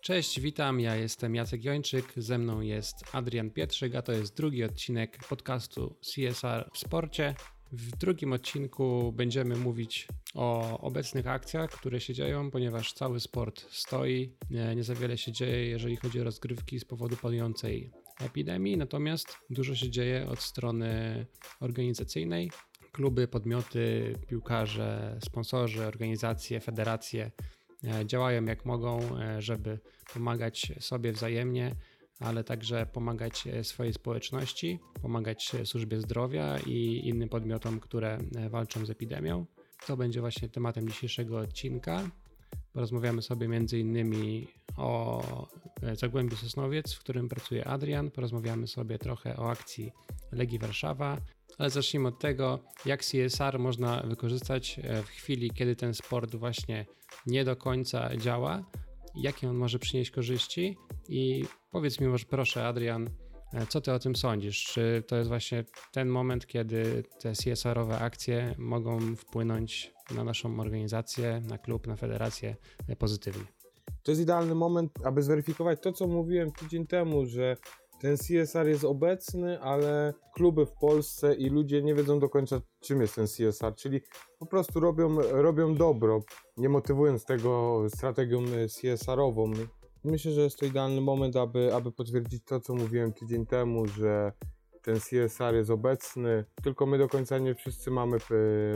Cześć, witam. Ja jestem Jacek Jończyk, ze mną jest Adrian Pietrzyk, a to jest drugi odcinek podcastu CSR w sporcie. W drugim odcinku będziemy mówić o obecnych akcjach, które się dzieją, ponieważ cały sport stoi. Nie, nie za wiele się dzieje, jeżeli chodzi o rozgrywki z powodu panującej epidemii, natomiast dużo się dzieje od strony organizacyjnej. Kluby, podmioty, piłkarze, sponsorzy, organizacje, federacje działają jak mogą, e, żeby pomagać sobie wzajemnie, ale także pomagać e, swojej społeczności, pomagać służbie zdrowia i innym podmiotom, które walczą z epidemią. To będzie właśnie tematem dzisiejszego odcinka. Porozmawiamy sobie innymi o Zagłębiu Sosnowiec, w którym pracuje Adrian. Porozmawiamy sobie trochę o akcji Legii Warszawa, ale zacznijmy od tego, jak CSR można wykorzystać w chwili, kiedy ten sport właśnie nie do końca działa, jakie on może przynieść korzyści i powiedz mi może proszę Adrian, co ty o tym sądzisz? Czy to jest właśnie ten moment, kiedy te CSR-owe akcje mogą wpłynąć na naszą organizację, na klub, na federację pozytywnie? To jest idealny moment, aby zweryfikować to, co mówiłem tydzień temu, że ten CSR jest obecny, ale kluby w Polsce i ludzie nie wiedzą do końca, czym jest ten CSR, czyli po prostu robią, robią dobro, nie motywując tego strategią CSR-ową. Myślę, że jest to idealny moment, aby, aby potwierdzić to, co mówiłem tydzień temu, że ten CSR jest obecny, tylko my do końca nie wszyscy mamy,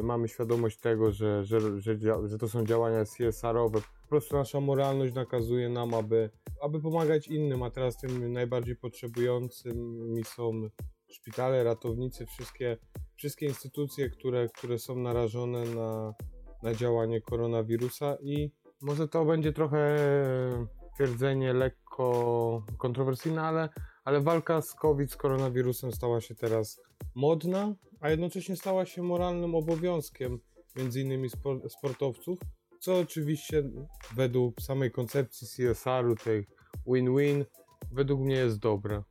mamy świadomość tego, że, że, że, że to są działania CSR-owe. Prostu nasza moralność nakazuje nam, aby, aby pomagać innym, a teraz tym najbardziej potrzebującymi są szpitale, ratownicy, wszystkie, wszystkie instytucje, które, które są narażone na, na działanie koronawirusa i może to będzie trochę twierdzenie lekko kontrowersyjne, ale ale walka z COVID, z koronawirusem stała się teraz modna, a jednocześnie stała się moralnym obowiązkiem między innymi sportowców, co oczywiście według samej koncepcji CSR-u, tej win-win, według mnie jest dobre.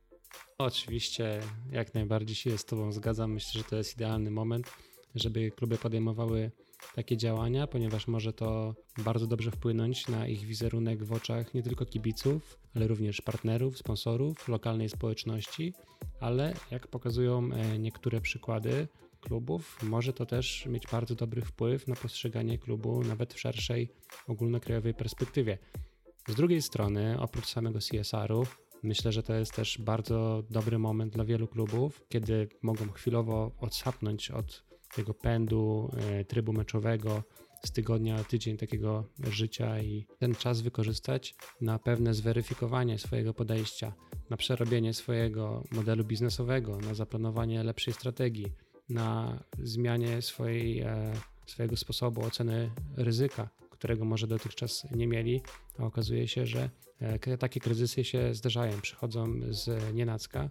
Oczywiście, jak najbardziej się z Tobą zgadzam. Myślę, że to jest idealny moment, żeby kluby podejmowały takie działania, ponieważ może to bardzo dobrze wpłynąć na ich wizerunek w oczach nie tylko kibiców, ale również partnerów, sponsorów, lokalnej społeczności, ale jak pokazują e, niektóre przykłady klubów, może to też mieć bardzo dobry wpływ na postrzeganie klubu nawet w szerszej ogólnokrajowej perspektywie. Z drugiej strony, oprócz samego CSR-u, myślę, że to jest też bardzo dobry moment dla wielu klubów, kiedy mogą chwilowo odsapnąć od tego pędu, e, trybu meczowego z tygodnia na tydzień takiego życia i ten czas wykorzystać na pewne zweryfikowanie swojego podejścia, na przerobienie swojego modelu biznesowego, na zaplanowanie lepszej strategii, na zmianie swojej, e, swojego sposobu oceny ryzyka, którego może dotychczas nie mieli, a okazuje się, że e, takie kryzysy się zdarzają, przychodzą z nienacka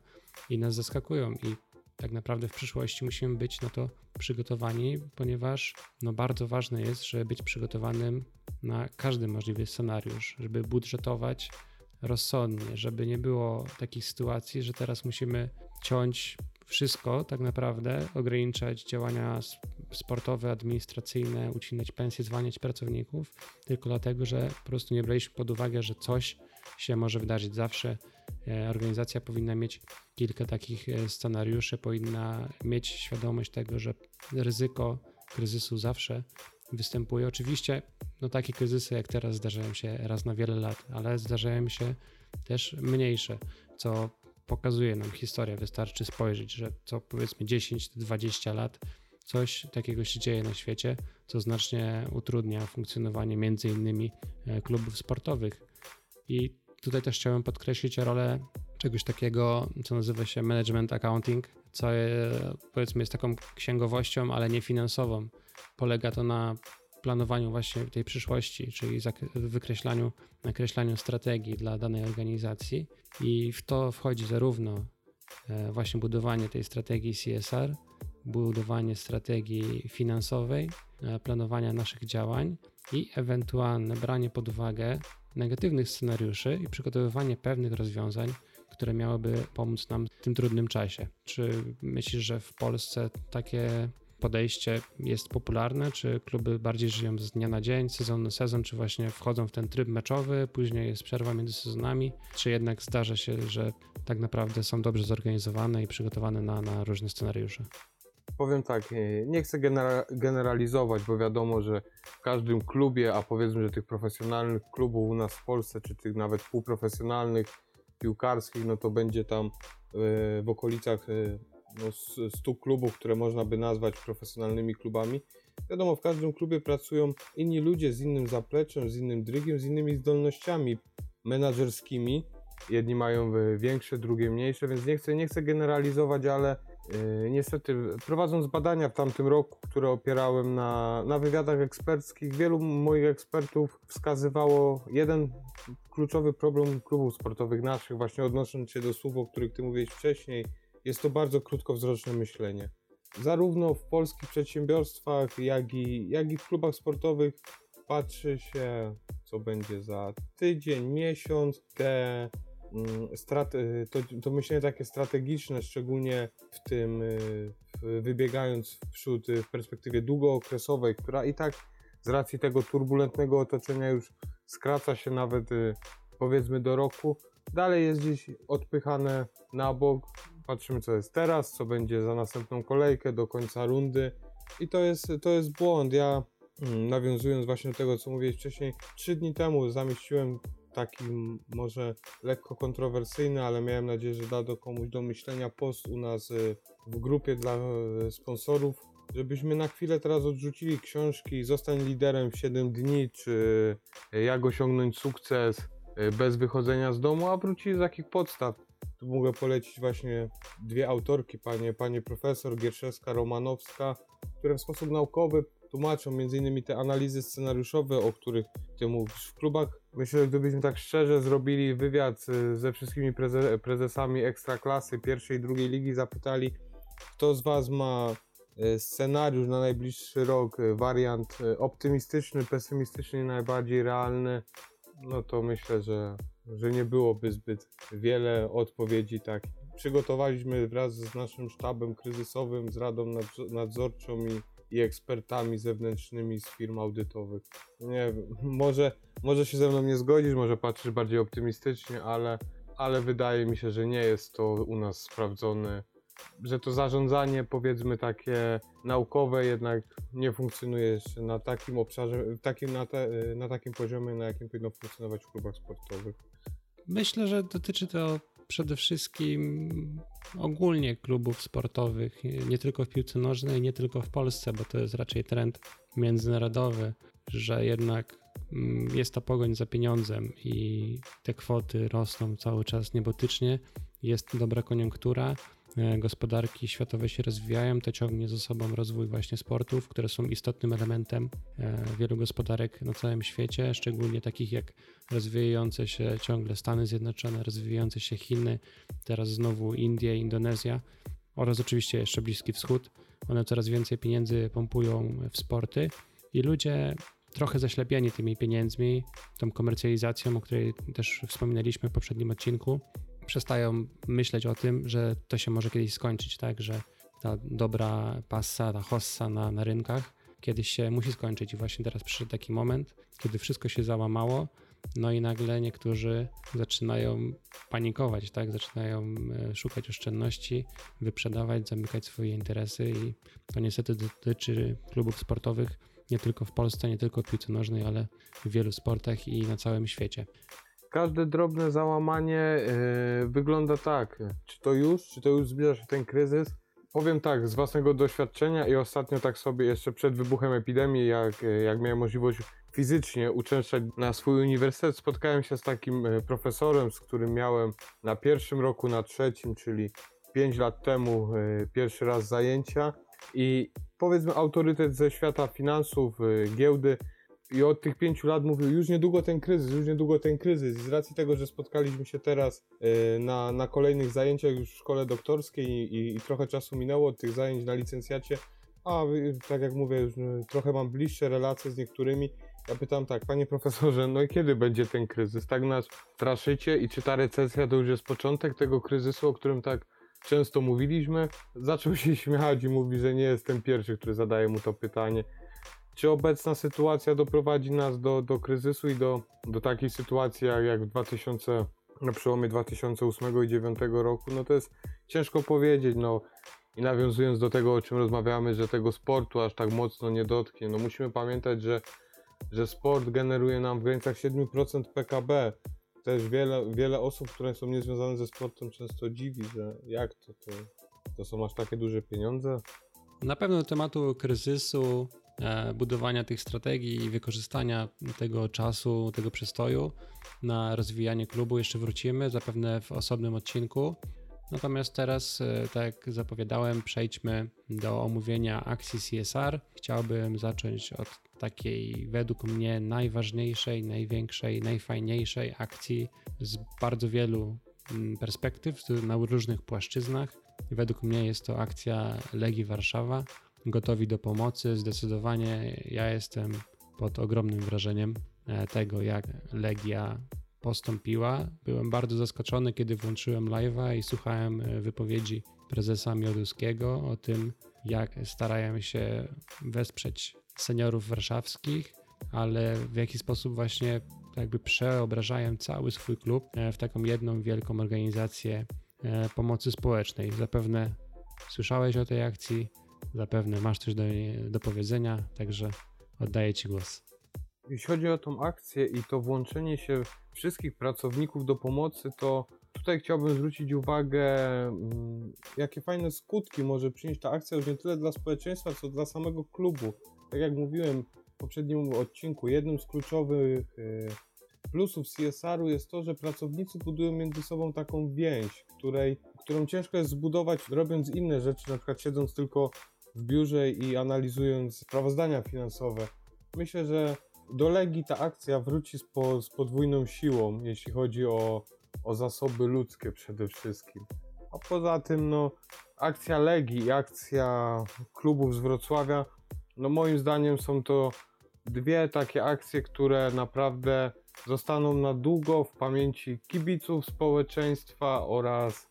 i nas zaskakują i tak naprawdę w przyszłości musimy być na to przygotowani, ponieważ no bardzo ważne jest, żeby być przygotowanym na każdy możliwy scenariusz, żeby budżetować rozsądnie, żeby nie było takich sytuacji, że teraz musimy ciąć wszystko tak naprawdę, ograniczać działania sportowe, administracyjne, ucinać pensje, zwalniać pracowników, tylko dlatego, że po prostu nie braliśmy pod uwagę, że coś się może wydarzyć. Zawsze e, organizacja powinna mieć kilka takich e, scenariuszy, powinna mieć świadomość tego, że ryzyko kryzysu zawsze występuje. Oczywiście no, takie kryzysy jak teraz zdarzają się raz na wiele lat, ale zdarzają się też mniejsze, co pokazuje nam historia. Wystarczy spojrzeć, że co powiedzmy 10-20 lat coś takiego się dzieje na świecie, co znacznie utrudnia funkcjonowanie między innymi e, klubów sportowych. I tutaj też chciałem podkreślić rolę czegoś takiego, co nazywa się management accounting, co e, powiedzmy jest taką księgowością, ale nie finansową. Polega to na planowaniu właśnie tej przyszłości, czyli wykreślaniu, nakreślaniu strategii dla danej organizacji i w to wchodzi zarówno e, właśnie budowanie tej strategii CSR, budowanie strategii finansowej, e, planowania naszych działań i ewentualne branie pod uwagę negatywnych scenariuszy i przygotowywanie pewnych rozwiązań, które miałyby pomóc nam w tym trudnym czasie. Czy myślisz, że w Polsce takie podejście jest popularne? Czy kluby bardziej żyją z dnia na dzień, sezon na sezon, czy właśnie wchodzą w ten tryb meczowy, później jest przerwa między sezonami, czy jednak zdarza się, że tak naprawdę są dobrze zorganizowane i przygotowane na, na różne scenariusze? Powiem tak, nie- nie chcę genera- generalizować, bo wiadomo, że w każdym klubie, a powiedzmy, że tych profesjonalnych klubów u nas w Polsce, czy tych nawet półprofesjonalnych, piłkarskich, no to będzie tam e, w okolicach e, no, s- 100 klubów, które można by nazwać profesjonalnymi klubami. Wiadomo, w każdym klubie pracują inni ludzie z innym zapleczem, z innym drygiem, z innymi zdolnościami menadżerskimi. Jedni mają e, większe, drugie mniejsze, więc nie chcę, nie chcę generalizować, ale Yy, Niestety, prowadząc badania w tamtym roku, które opierałem na, na wywiadach eksperckich, wielu moich ekspertów wskazywało jeden kluczowy problem klubów sportowych naszych, właśnie odnosząc się do słów, o których Ty mówiłeś wcześniej. Jest to bardzo krótkowzroczne myślenie. Zarówno w polskich przedsiębiorstwach, jak i, jak i w klubach sportowych patrzy się, co będzie za tydzień, miesiąc. Te mm, strate- to, to myślenie takie strategiczne, szczególnie w tym, y, w, wybiegając w przód y, w perspektywie długookresowej, która i tak z racji tego turbulentnego otoczenia już skraca się nawet y, powiedzmy do roku, dalej jest gdzieś odpychane na bok. Patrzymy, co jest teraz, co będzie za następną kolejkę do końca rundy. I to jest, to jest błąd. Ja mm, nawiązując właśnie do tego, co mówiłeś wcześniej, trzy dni temu zamieściłem taki może lekko kontrowersyjny, ale miałem nadzieję, że da do komuś do myślenia post u nas y, w grupie dla y, sponsorów, żebyśmy na chwilę teraz odrzucili książki Zostań liderem w 7 dni, czy y, Jak osiągnąć sukces y, bez wychodzenia z domu, a wrócili z takich podstaw. Tu mogę polecić właśnie dwie autorki, panie, panie profesor Gierszewska, Romanowska, które w sposób naukowy tłumaczą m.in. te analizy scenariuszowe, o których ty mówisz w klubach. Myślę, że gdybyśmy tak szczerze zrobili wywiad y, ze wszystkimi preze prezesami ekstraklasy pierwszej i drugiej ligi, zapytali, kto z was ma y, scenariusz na najbliższy rok, y, wariant optymistyczny, pesymistyczny i najbardziej realny, no to myślę, że, że nie byłoby zbyt wiele odpowiedzi tak. Przygotowaliśmy wraz z naszym sztabem kryzysowym, z radą nadz- nadzorczą i, i ekspertami zewnętrznymi z firm audytowych. Nie może, może się ze mną nie zgodzisz, może patrzysz bardziej optymistycznie, ale, ale wydaje mi się, że nie jest to u nas sprawdzone, że to zarządzanie powiedzmy takie naukowe jednak nie funkcjonuje jeszcze na takim obszarze, takim, na, te, na takim poziomie, na jakim powinno funkcjonować w klubach sportowych. Myślę, że dotyczy to przede wszystkim ogólnie klubów sportowych, nie tylko w piłce nożnej, nie tylko w Polsce, bo to jest raczej trend międzynarodowy, że jednak mm, jest to pogoń za pieniądzem i te kwoty rosną cały czas niebotycznie. Jest dobra koniunktura, gospodarki światowe się rozwijają, to ciągnie za sobą rozwój właśnie sportów, które są istotnym elementem e, wielu gospodarek na całym świecie, szczególnie takich jak rozwijające się ciągle Stany Zjednoczone, rozwijające się Chiny, teraz znowu Indie, Indonezja oraz oczywiście jeszcze Bliski Wschód. One coraz więcej pieniędzy pompują w sporty i ludzie trochę zaślepieni tymi pieniędzmi, tą komercjalizacją, o której też wspominaliśmy w poprzednim odcinku, przestają myśleć o tym, że to się może kiedyś skończyć, tak, że ta dobra passa, ta hossa na, na rynkach kiedyś się musi skończyć. I właśnie teraz przyszedł taki moment, kiedy wszystko się załamało, no i nagle niektórzy zaczynają panikować, tak, zaczynają e, szukać oszczędności, wyprzedawać, zamykać swoje interesy i to niestety dotyczy klubów sportowych nie tylko w Polsce, nie tylko w piłce nożnej, ale w wielu sportach i na całym świecie. Każde drobne załamanie yy, wygląda tak. Czy to już, czy to już zbliża się ten kryzys? Powiem tak, z własnego doświadczenia i ostatnio tak sobie jeszcze przed wybuchem epidemii, jak, jak miałem możliwość fizycznie uczęszczać na swój uniwersytet, spotkałem się z takim e, profesorem, z którym miałem na pierwszym roku, na trzecim, czyli 5 lat temu e, pierwszy raz zajęcia i powiedzmy autorytet ze świata finansów, e, giełdy i od tych pięciu lat mówił, już niedługo ten kryzys, już niedługo ten kryzys. I z racji tego, że spotkaliśmy się teraz e, na, na kolejnych zajęciach już w szkole doktorskiej i, i, i trochę czasu minęło od tych zajęć na licencjacie, a y, tak jak mówię, już y, trochę mam bliższe relacje z niektórymi. Ja pytam tak, panie profesorze, no i kiedy będzie ten kryzys? Tak nas straszycie i czy ta recesja to już jest początek tego kryzysu, o którym tak często mówiliśmy, zaczął się śmiać i mówi, że nie jestem pierwszy, który zadaje mu to pytanie. Czy obecna sytuacja doprowadzi nas do, do kryzysu i do, do takiej sytuacji jak, w 2000, na przełomie 2008 i 2009 roku? No to jest ciężko powiedzieć. No. I nawiązując do tego, o czym rozmawiamy, że tego sportu aż tak mocno nie dotknie, no musimy pamiętać, że, że sport generuje nam w granicach 7% PKB. Też wiele, wiele osób, które są niezwiązane ze sportem, często dziwi, że jak to, to, to są aż takie duże pieniądze. Na pewno tematu kryzysu, budowania tych strategii i wykorzystania tego czasu, tego przystoju na rozwijanie klubu jeszcze wrócimy, zapewne w osobnym odcinku. Natomiast teraz, e, tak jak zapowiadałem, przejdźmy do omówienia akcji CSR. Chciałbym zacząć od takiej, według mnie, najważniejszej, największej, najfajniejszej akcji z bardzo wielu mm, perspektyw, na różnych płaszczyznach. Według mnie jest to akcja Legii Warszawa. Gotowi do pomocy. Zdecydowanie ja jestem pod ogromnym wrażeniem e, tego, jak Legia postąpiła. Byłem bardzo zaskoczony, kiedy włączyłem live'a i słuchałem e, wypowiedzi prezesa Mioduskiego o tym, jak starają się wesprzeć seniorów warszawskich, ale w jaki sposób właśnie jakby przeobrażają cały swój klub e, w taką jedną wielką organizację pomocy społecznej. Zapewne słyszałeś o tej akcji, zapewne masz coś do, do powiedzenia, także oddaję Ci głos. Jeśli chodzi o tą akcję i to włączenie się wszystkich pracowników do pomocy, to tutaj chciałbym zwrócić uwagę, mm, jakie fajne skutki może przynieść ta akcja już nie tyle dla społeczeństwa, co dla samego klubu. Tak jak mówiłem w poprzednim odcinku, jednym z kluczowych y, plusów CSR-u jest to, że pracownicy budują między sobą taką więź, której, którą ciężko jest zbudować robiąc inne rzeczy, na przykład siedząc tylko w biurze i analizując sprawozdania finansowe. Myślę, że do Legii ta akcja wróci z, po, z podwójną siłą, jeśli chodzi o, o zasoby ludzkie przede wszystkim. A poza tym, no, akcja Legii i akcja klubów z Wrocławia, no moim zdaniem są to dwie takie akcje, które naprawdę zostaną na długo w pamięci kibiców, społeczeństwa oraz,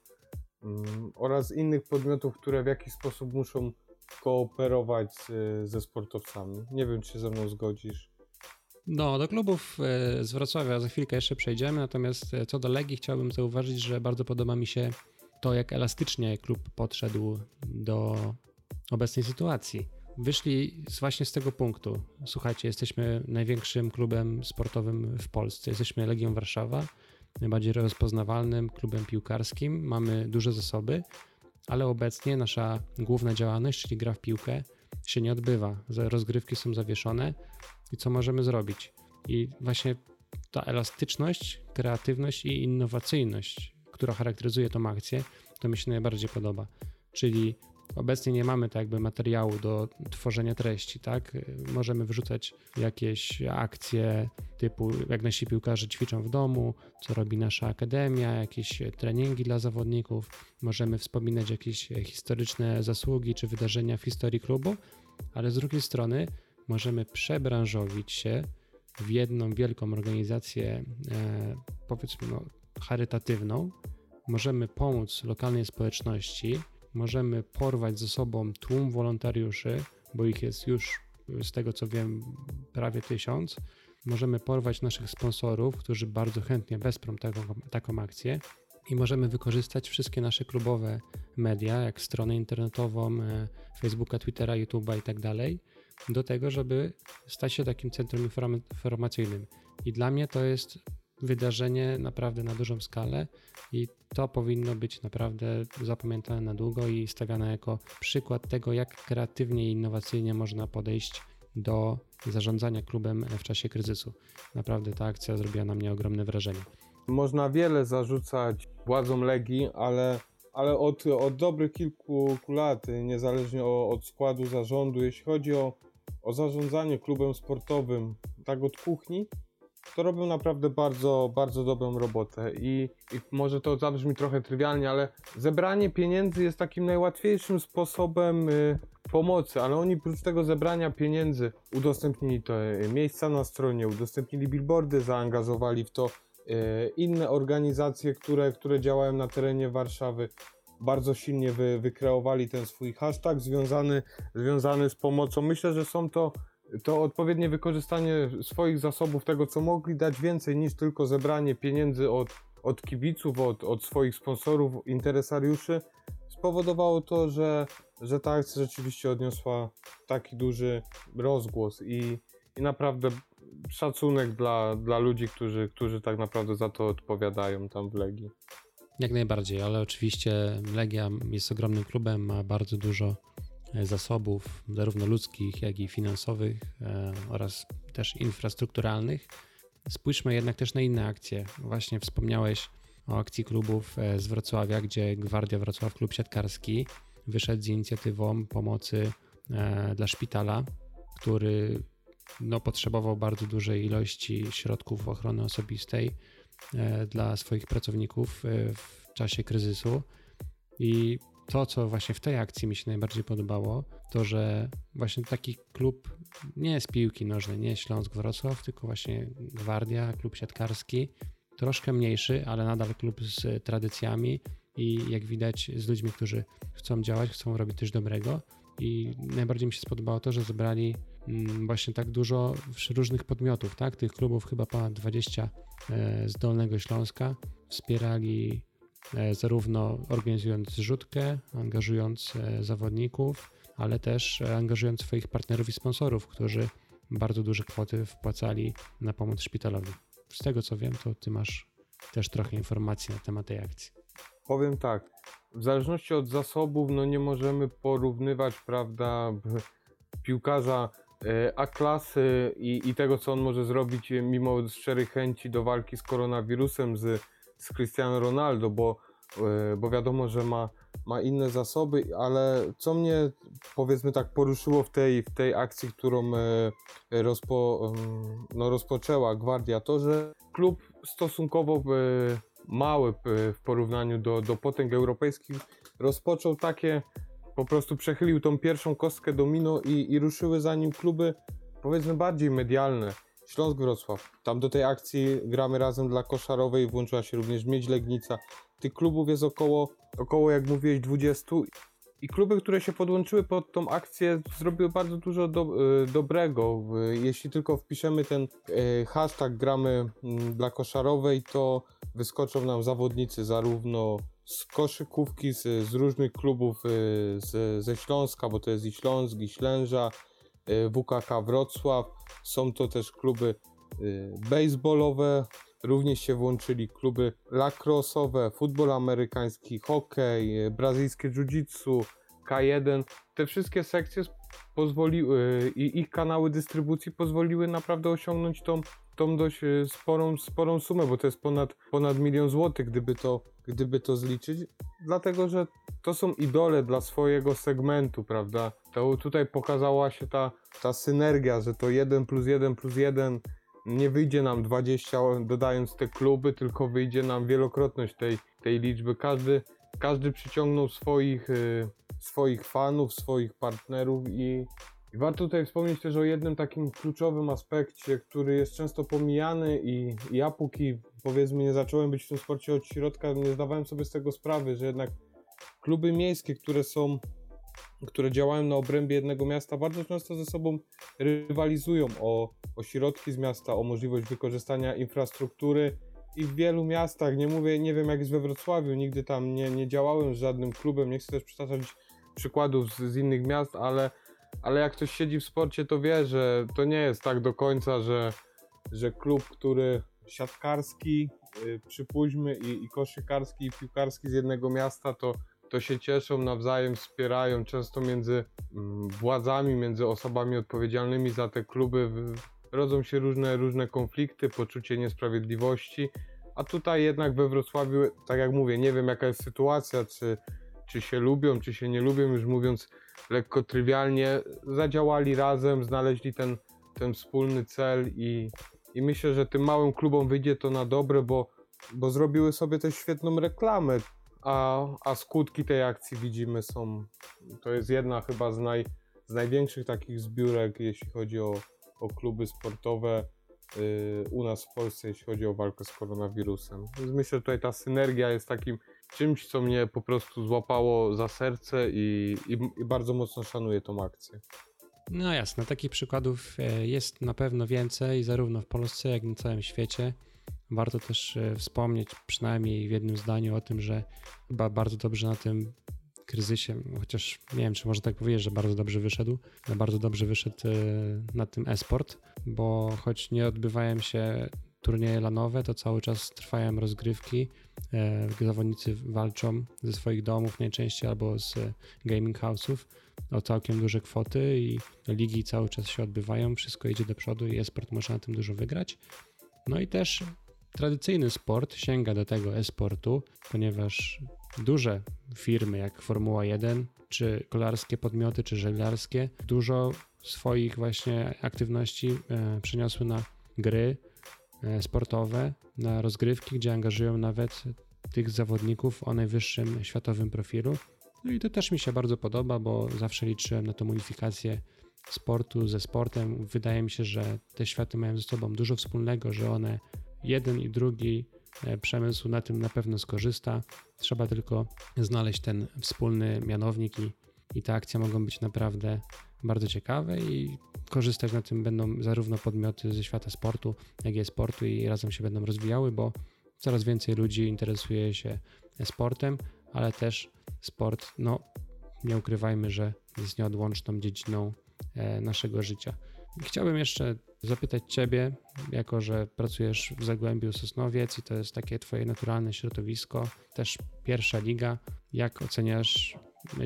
mm, oraz innych podmiotów, które w jakiś sposób muszą kooperować z, ze sportowcami. Nie wiem, czy się ze mną zgodzisz. No, do klubów e, z Wrocławia za chwilkę jeszcze przejdziemy, natomiast e, co do Legii chciałbym zauważyć, że bardzo podoba mi się to, jak elastycznie klub podszedł do obecnej sytuacji. Wyszli właśnie z tego punktu. Słuchajcie, jesteśmy największym klubem sportowym w Polsce. Jesteśmy Legią Warszawa, najbardziej rozpoznawalnym klubem piłkarskim. Mamy duże zasoby, ale obecnie nasza główna działalność, czyli gra w piłkę, się nie odbywa. Rozgrywki są zawieszone i co możemy zrobić. I właśnie ta elastyczność, kreatywność i innowacyjność, która charakteryzuje tą akcję, to mi się najbardziej podoba. Czyli obecnie nie mamy tak jakby materiału do tworzenia treści, tak? Możemy wrzucać jakieś akcje typu jak nasi piłkarze ćwiczą w domu, co robi nasza akademia, jakieś treningi dla zawodników, możemy wspominać jakieś historyczne zasługi czy wydarzenia w historii klubu, ale z drugiej strony możemy przebranżowić się w jedną wielką organizację, e, powiedzmy, no, charytatywną. Możemy pomóc lokalnej społeczności, możemy porwać ze sobą tłum wolontariuszy, bo ich jest już, z tego co wiem, prawie tysiąc. Możemy porwać naszych sponsorów, którzy bardzo chętnie wesprą taką, taką akcję i możemy wykorzystać wszystkie nasze klubowe media, jak stronę internetową, e, Facebooka, Twittera, YouTube'a i tak dalej, do tego, żeby stać się takim centrum informacyjnym. I dla mnie to jest wydarzenie naprawdę na dużą skalę i to powinno być naprawdę zapamiętane na długo i stawiane jako przykład tego, jak kreatywnie i innowacyjnie można podejść do zarządzania klubem w czasie kryzysu. Naprawdę ta akcja zrobiła na mnie ogromne wrażenie. Można wiele zarzucać władzom Legii, ale, ale od, od dobrych kilku lat, niezależnie od składu zarządu, jeśli chodzi o o zarządzanie klubem sportowym, tak od kuchni, to robią naprawdę bardzo, bardzo dobrą robotę I, i może to zabrzmi trochę trywialnie, ale zebranie pieniędzy jest takim najłatwiejszym sposobem y, pomocy, ale oni oprócz tego zebrania pieniędzy udostępnili to y, miejsca na stronie, udostępnili billboardy, zaangażowali w to y, inne organizacje, które, które działają na terenie Warszawy. bardzo silnie wy, wykreowali ten swój hashtag związany, związany z pomocą. Myślę, że są to to odpowiednie wykorzystanie swoich zasobów, tego co mogli dać więcej niż tylko zebranie pieniędzy od, od kibiców, od, od swoich sponsorów, interesariuszy, spowodowało to, że, że ta akcja rzeczywiście odniosła taki duży rozgłos i, i naprawdę szacunek dla, dla ludzi, którzy, którzy tak naprawdę za to odpowiadają tam w Legii. Jak najbardziej, ale oczywiście Legia jest ogromnym klubem, ma bardzo dużo zasobów, zarówno ludzkich, jak i finansowych e, oraz też infrastrukturalnych. Spójrzmy jednak też na inne akcje. Właśnie wspomniałeś o akcji klubów e, z Wrocławia, gdzie Gwardia Wrocław, klub siatkarski, wyszedł z inicjatywą pomocy dla szpitala, który no, potrzebował bardzo dużej ilości środków ochrony osobistej e, dla swoich pracowników e, w czasie kryzysu. I to, co właśnie w tej akcji mi się najbardziej podobało, to że właśnie taki klub nie jest piłki nożnej, nie Śląsk Wrocław, tylko właśnie Gwardia, klub siatkarski, troszkę mniejszy, ale nadal klub z tradycjami i jak widać z ludźmi, którzy chcą działać, chcą robić coś dobrego. I najbardziej mi się spodobało to, że zebrali Mm, właśnie tak dużo różnych podmiotów, tak? Tych klubów chyba ponad 20 e, z Dolnego Śląska wspierali zarówno organizując zrzutkę, angażując e, zawodników, ale też angażując swoich partnerów i sponsorów, którzy bardzo duże kwoty wpłacali na pomoc szpitalowi. Z tego co wiem, to ty masz też trochę informacji na temat tej akcji. Powiem tak, w zależności od zasobów, no nie możemy porównywać, prawda, piłkarza E, A klasy i, i tego, co on może zrobić e, mimo szczerej chęci do walki z koronawirusem z, z Cristiano Ronaldo, bo, e, bo wiadomo, że ma, ma inne zasoby, ale co mnie powiedzmy tak poruszyło w tej, w tej akcji, którą rozpo, no, rozpoczęła Gwardia, to, że klub stosunkowo mały w porównaniu do, do potęg europejskich rozpoczął takie po prostu przechylił tą pierwszą kostkę domino i, i ruszyły za nim kluby powiedzmy bardziej medialne. Śląsk Wrocław. Tam do tej akcji gramy razem dla koszarowej włączyła się również Miedź Legnica. Tych klubów jest około, około jak mówiłeś, 20 i kluby, które się podłączyły pod tą akcję, zrobiły bardzo dużo do, y, dobrego. Jeśli tylko wpiszemy ten y, hashtag gramy mm, dla koszarowej, to wyskoczą nam zawodnicy zarówno z koszykówki, z, z różnych klubów y, z, ze Śląska, bo to jest i Śląsk, i Ślęża, WKK Wrocław. Są to też kluby y, baseballowe, również się włączyli kluby lacrossowe, futbol amerykański, hokej, brazylijskie jiu-jitsu, K1. Te wszystkie sekcje pozwoliły i ich kanały dystrybucji pozwoliły naprawdę osiągnąć tą tą dość e, sporą, sporą sumę, bo to jest ponad, ponad milion złotych, gdyby to, gdyby to zliczyć, dlatego że to są idole dla swojego segmentu, prawda? To tutaj pokazała się ta, ta synergia, że to 1 plus 1 plus 1 nie wyjdzie nam 20 dodając te kluby, tylko wyjdzie nam wielokrotność tej, tej liczby. Każdy, każdy przyciągnął swoich, y, swoich fanów, swoich partnerów i, i warto tutaj wspomnieć też o jednym takim kluczowym aspekcie, który jest często pomijany i, ja póki powiedzmy nie zacząłem być w tym sporcie od środka, nie zdawałem sobie z tego sprawy, że jednak kluby miejskie, które są, które działają na obrębie jednego miasta, bardzo często ze sobą rywalizują o, o środki z miasta, o możliwość wykorzystania infrastruktury. I w wielu miastach, nie mówię, nie wiem jak jest we Wrocławiu, nigdy tam nie, nie działałem z żadnym klubem, nie chcę też przytaczać przykładów z, z innych miast, ale ale jak ktoś siedzi w sporcie, to wie, że to nie jest tak do końca, że, że klub, który siatkarski, yy, przypuśćmy, i, i koszykarski, i piłkarski z jednego miasta, to, to się cieszą, nawzajem wspierają, często między mm, władzami, między osobami odpowiedzialnymi za te kluby. Rodzą się różne, różne konflikty, poczucie niesprawiedliwości, a tutaj jednak we Wrocławiu, tak jak mówię, nie wiem jaka jest sytuacja, czy, czy się lubią, czy się nie lubią, już mówiąc lekko trywialnie, zadziałali razem, znaleźli ten, ten wspólny cel i, i myślę, że tym małym klubom wyjdzie to na dobre, bo, bo zrobiły sobie też świetną reklamę, a, a skutki tej akcji widzimy są, to jest jedna chyba z, naj, z największych takich zbiórek, jeśli chodzi o, o kluby sportowe yy, u nas w Polsce, jeśli chodzi o walkę z koronawirusem. Więc myślę, że tutaj ta synergia jest takim czymś, co mnie po prostu złapało za serce i, i, i bardzo mocno szanuję tą akcję. No jasne, takich przykładów e, jest na pewno więcej, zarówno w Polsce, jak i na całym świecie. Warto też e, wspomnieć przynajmniej w jednym zdaniu o tym, że chyba bardzo dobrze na tym kryzysie, chociaż nie wiem, czy można tak powiedzieć, że bardzo dobrze wyszedł, bardzo dobrze wyszedł e, na tym esport, bo choć nie odbywają się turnieje lanowe, to cały czas trwają rozgrywki. Zawodnicy walczą ze swoich domów najczęściej albo z gaming house'ów o całkiem duże kwoty i ligi cały czas się odbywają, wszystko idzie do przodu i e-sport może na tym dużo wygrać. No i też tradycyjny sport sięga do tego e-sportu, ponieważ duże firmy jak Formuła 1, czy kolarskie podmioty, czy żeglarskie, dużo swoich właśnie aktywności e, przeniosły na gry e, sportowe, na rozgrywki, gdzie angażują nawet tych zawodników o najwyższym światowym profilu. No i to też mi się bardzo podoba, bo zawsze liczyłem na tą unifikację sportu ze sportem. Wydaje mi się, że te światy mają ze sobą dużo wspólnego, że one jeden i drugi e, przemysł na tym na pewno skorzysta. Trzeba tylko znaleźć ten wspólny mianownik i, i te akcje mogą być naprawdę bardzo ciekawe i korzystać na tym będą zarówno podmioty ze świata sportu, jak i sportu i razem się będą rozwijały, bo coraz więcej ludzi interesuje się sportem, ale też sport, no nie ukrywajmy, że jest nieodłączną dziedziną e, naszego życia. Chciałbym jeszcze zapytać Ciebie, jako że pracujesz w Zagłębiu Sosnowiec i to jest takie Twoje naturalne środowisko, też pierwsza liga, jak oceniasz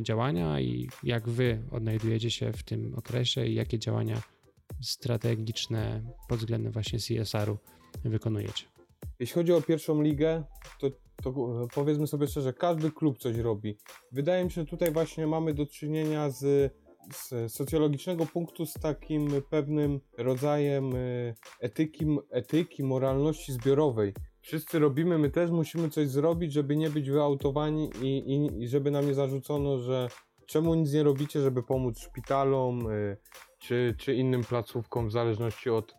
działania i jak Wy odnajdujecie się w tym okresie i jakie działania strategiczne pod względem właśnie CSR-u wykonujecie? Jeśli chodzi o pierwszą ligę, to to powiedzmy sobie szczerze, każdy klub coś robi. Wydaje mi się, że tutaj właśnie mamy do czynienia z, z socjologicznego punktu z takim pewnym rodzajem e, etyki, etyki, moralności zbiorowej. Wszyscy robimy, my też musimy coś zrobić, żeby nie być wyautowani i, i, i żeby nam nie zarzucono, że czemu nic nie robicie, żeby pomóc szpitalom e, czy, czy innym placówkom w zależności od,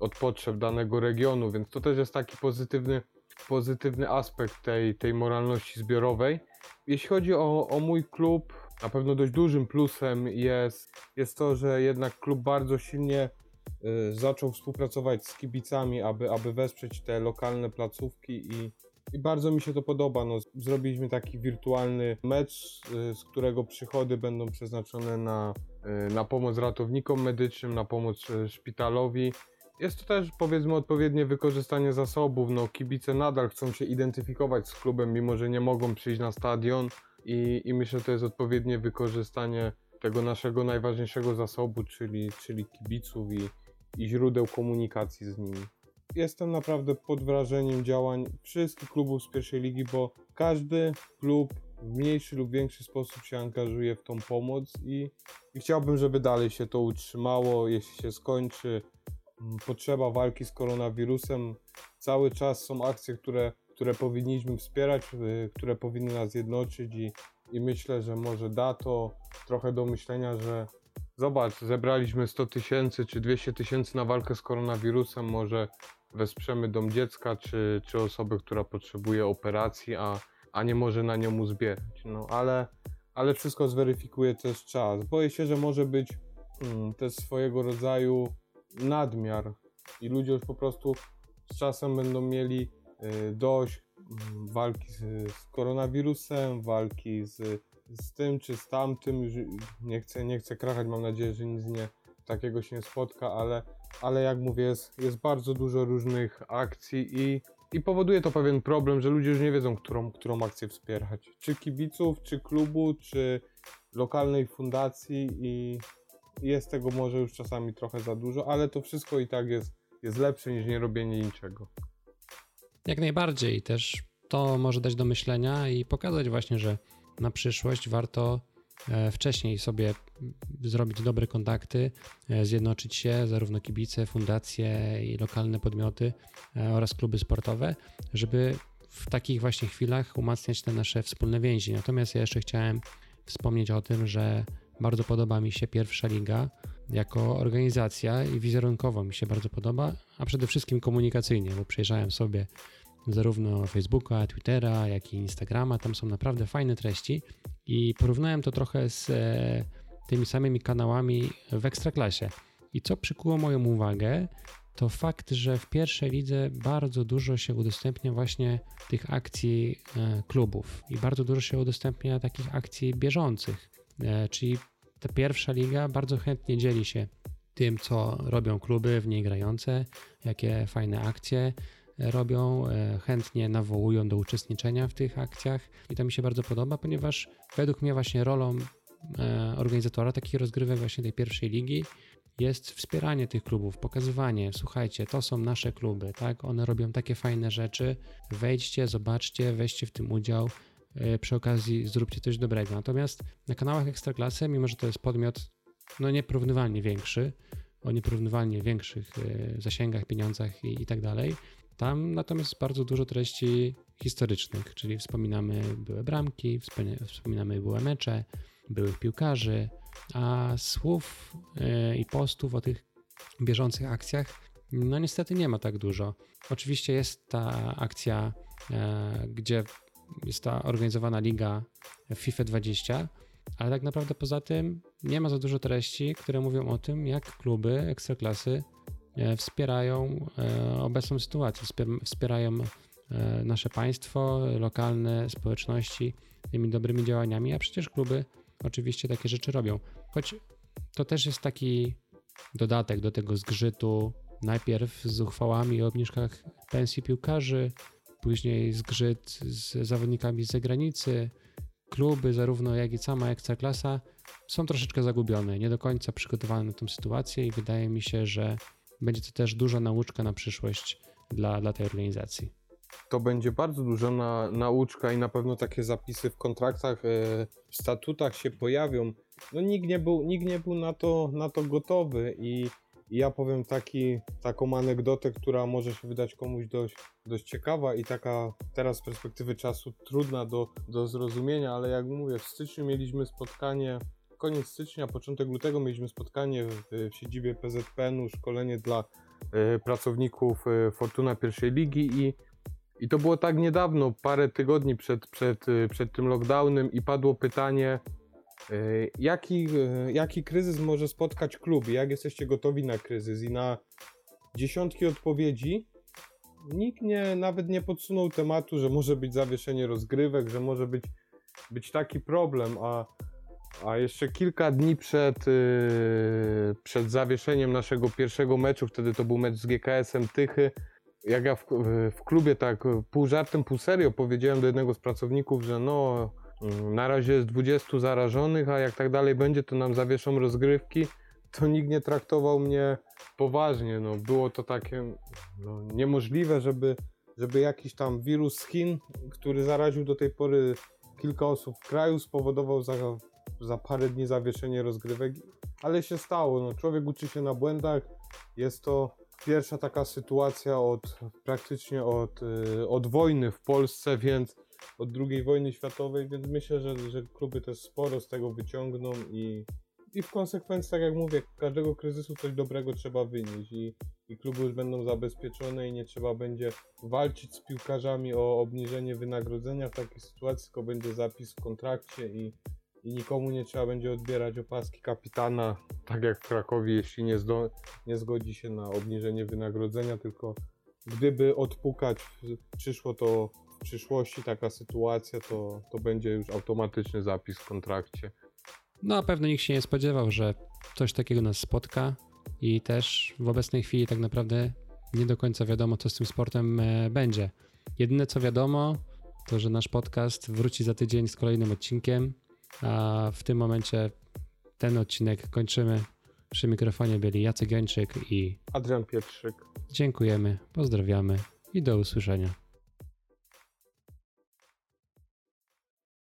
od potrzeb danego regionu, więc to też jest taki pozytywny pozytywny aspekt tej, tej moralności zbiorowej. Jeśli chodzi o, o mój klub, na pewno dość dużym plusem jest, jest to, że jednak klub bardzo silnie y, zaczął współpracować z kibicami, aby, aby wesprzeć te lokalne placówki i, i bardzo mi się to podoba. No, zrobiliśmy taki wirtualny mecz, y, z którego przychody będą przeznaczone na, y, na pomoc ratownikom medycznym, na pomoc y, szpitalowi jest to też powiedzmy odpowiednie wykorzystanie zasobów. No, kibice nadal chcą się identyfikować z klubem, mimo że nie mogą przyjść na stadion i, i myślę, że to jest odpowiednie wykorzystanie tego naszego najważniejszego zasobu, czyli, czyli kibiców i, i źródeł komunikacji z nimi. Jestem naprawdę pod wrażeniem działań wszystkich klubów z pierwszej ligi, bo każdy klub w mniejszy lub większy sposób się angażuje w tą pomoc i, i chciałbym, żeby dalej się to utrzymało. Jeśli się skończy Mm, potrzeba walki z koronawirusem. Cały czas są akcje, które, które powinniśmy wspierać, y, które powinny nas jednoczyć i, i myślę, że może da to trochę do myślenia, że zobacz, zebraliśmy 100 tysięcy czy 200 tysięcy na walkę z koronawirusem, może wesprzemy dom dziecka czy, czy osobę, która potrzebuje operacji, a, a nie może na nią uzbierać. No ale, ale wszystko zweryfikuje też czas. Boję się, że może być hmm, też swojego rodzaju nadmiar i ludzie już po prostu z czasem będą mieli y, dość mm, walki z, z koronawirusem, walki z, z tym czy z tamtym. Nie chcę, nie chcę krachać, mam nadzieję, że nic nie, takiego się nie spotka, ale, ale jak mówię, jest, jest bardzo dużo różnych akcji i, i powoduje to pewien problem, że ludzie już nie wiedzą, którą, którą akcję wspierać. Czy kibiców, czy klubu, czy lokalnej fundacji i, jest tego może już czasami trochę za dużo, ale to wszystko i tak jest, jest lepsze niż nie robienie niczego. Jak najbardziej też to może dać do myślenia i pokazać właśnie, że na przyszłość warto e, wcześniej sobie zrobić dobre kontakty, e, zjednoczyć się, zarówno kibice, fundacje i lokalne podmioty e, oraz kluby sportowe, żeby w takich właśnie chwilach umacniać te nasze wspólne więzi. Natomiast ja jeszcze chciałem wspomnieć o tym, że bardzo podoba mi się pierwsza liga jako organizacja i wizerunkowo mi się bardzo podoba, a przede wszystkim komunikacyjnie, bo przejrzałem sobie zarówno Facebooka, Twittera, jak i Instagrama. Tam są naprawdę fajne treści i porównałem to trochę z e, tymi samymi kanałami w Ekstraklasie. I co przykuło moją uwagę, to fakt, że w pierwszej lidze bardzo dużo się udostępnia właśnie tych akcji e, klubów i bardzo dużo się udostępnia takich akcji bieżących. E, czyli ta pierwsza liga bardzo chętnie dzieli się tym, co robią kluby w niej grające, jakie fajne akcje robią, e, chętnie nawołują do uczestniczenia w tych akcjach i to mi się bardzo podoba, ponieważ według mnie właśnie rolą organizatora takich rozgrywek właśnie tej pierwszej ligi jest wspieranie tych klubów, pokazywanie, słuchajcie, to są nasze kluby, tak? One robią takie fajne rzeczy. Wejdźcie, zobaczcie, weźcie w tym udział. E, przy okazji zróbcie coś dobrego. Natomiast na kanałach Ekstraklasy, mimo że to jest podmiot no nieporównywalnie większy, o nieporównywalnie większych e, zasięgach, pieniądzach i, i tak dalej, tam natomiast bardzo dużo treści historycznych, czyli wspominamy były bramki, wspominamy były mecze, byłych piłkarzy, a słów e, i postów o tych bieżących akcjach, no niestety nie ma tak dużo. Oczywiście jest ta akcja, e, gdzie jest ta organizowana liga FIFA 20, ale tak naprawdę poza tym nie ma za dużo treści, które mówią o tym, jak kluby ekstraklasy wspierają obecną sytuację, wspierają nasze państwo, lokalne społeczności tymi dobrymi działaniami, a przecież kluby oczywiście takie rzeczy robią. Choć to też jest taki dodatek do tego zgrzytu. Najpierw z uchwałami o obniżkach pensji piłkarzy, później zgrzyt z zawodnikami z zagranicy. Kluby, zarówno jak i sama ekstraklasa, są troszeczkę zagubione, nie do końca przygotowane na tę sytuację i wydaje mi się, że będzie to też duża nauczka na przyszłość dla, dla tej organizacji to będzie bardzo duża na, nauczka i na pewno takie zapisy w kontraktach, e, w statutach się pojawią. No nikt nie był, nikt nie był na, to, na to gotowy i, ja powiem taki, taką anegdotę, która może się wydać komuś dość, dość ciekawa i taka teraz z perspektywy czasu trudna do, do zrozumienia, ale jak mówię, w styczniu mieliśmy spotkanie, koniec stycznia, początek lutego mieliśmy spotkanie w, w siedzibie PZPN-u, szkolenie dla y, pracowników y, Fortuna pierwszej ligi i i to było tak niedawno, parę tygodni przed, przed, y, przed tym lockdownem i padło pytanie, jaki, jaki kryzys może spotkać klub? Jak jesteście gotowi na kryzys? I na dziesiątki odpowiedzi nikt nie, nawet nie podsunął tematu, że może być zawieszenie rozgrywek, że może być, być taki problem, a, a jeszcze kilka dni przed, przed zawieszeniem naszego pierwszego meczu, wtedy to był mecz z GKS-em Tychy, jak ja w, w, klubie tak pół żartem, pół serio powiedziałem do jednego z pracowników, że no mm, na razie jest 20 zarażonych, a jak tak dalej będzie, to nam zawieszą rozgrywki, to nikt nie traktował mnie poważnie. No, było to takie no, niemożliwe, żeby, żeby jakiś tam wirus z Chin, który zaraził do tej pory kilka osób w kraju, spowodował za, parę dni zawieszenie rozgrywek, ale się stało. No, człowiek uczy się na błędach, jest to pierwsza taka sytuacja od praktycznie od, y, od wojny w Polsce, więc od II wojny światowej, więc myślę, że, że kluby też sporo z tego wyciągną i, i w konsekwencji, tak jak mówię, każdego kryzysu coś dobrego trzeba wynieść i, i kluby już będą zabezpieczone i nie trzeba będzie walczyć z piłkarzami o obniżenie wynagrodzenia w takiej sytuacji, tylko będzie zapis w kontrakcie i, i nikomu nie trzeba będzie odbierać opaski kapitana, tak jak w Krakowie, jeśli nie, zdo, nie zgodzi się na obniżenie wynagrodzenia, tylko gdyby odpukać przyszło to w przyszłości taka sytuacja, to, to będzie już automatyczny zapis w kontrakcie. No a pewno nikt się nie spodziewał, że coś takiego nas spotka i też w obecnej chwili tak naprawdę nie do końca wiadomo, co z tym sportem e, będzie. Jedyne co wiadomo, to że nasz podcast wróci za tydzień z kolejnym odcinkiem. A w tym momencie ten odcinek kończymy. Przy mikrofonie byli Jacek Jończyk i Adrian Pietrzyk. Dziękujemy, pozdrawiamy i do usłyszenia.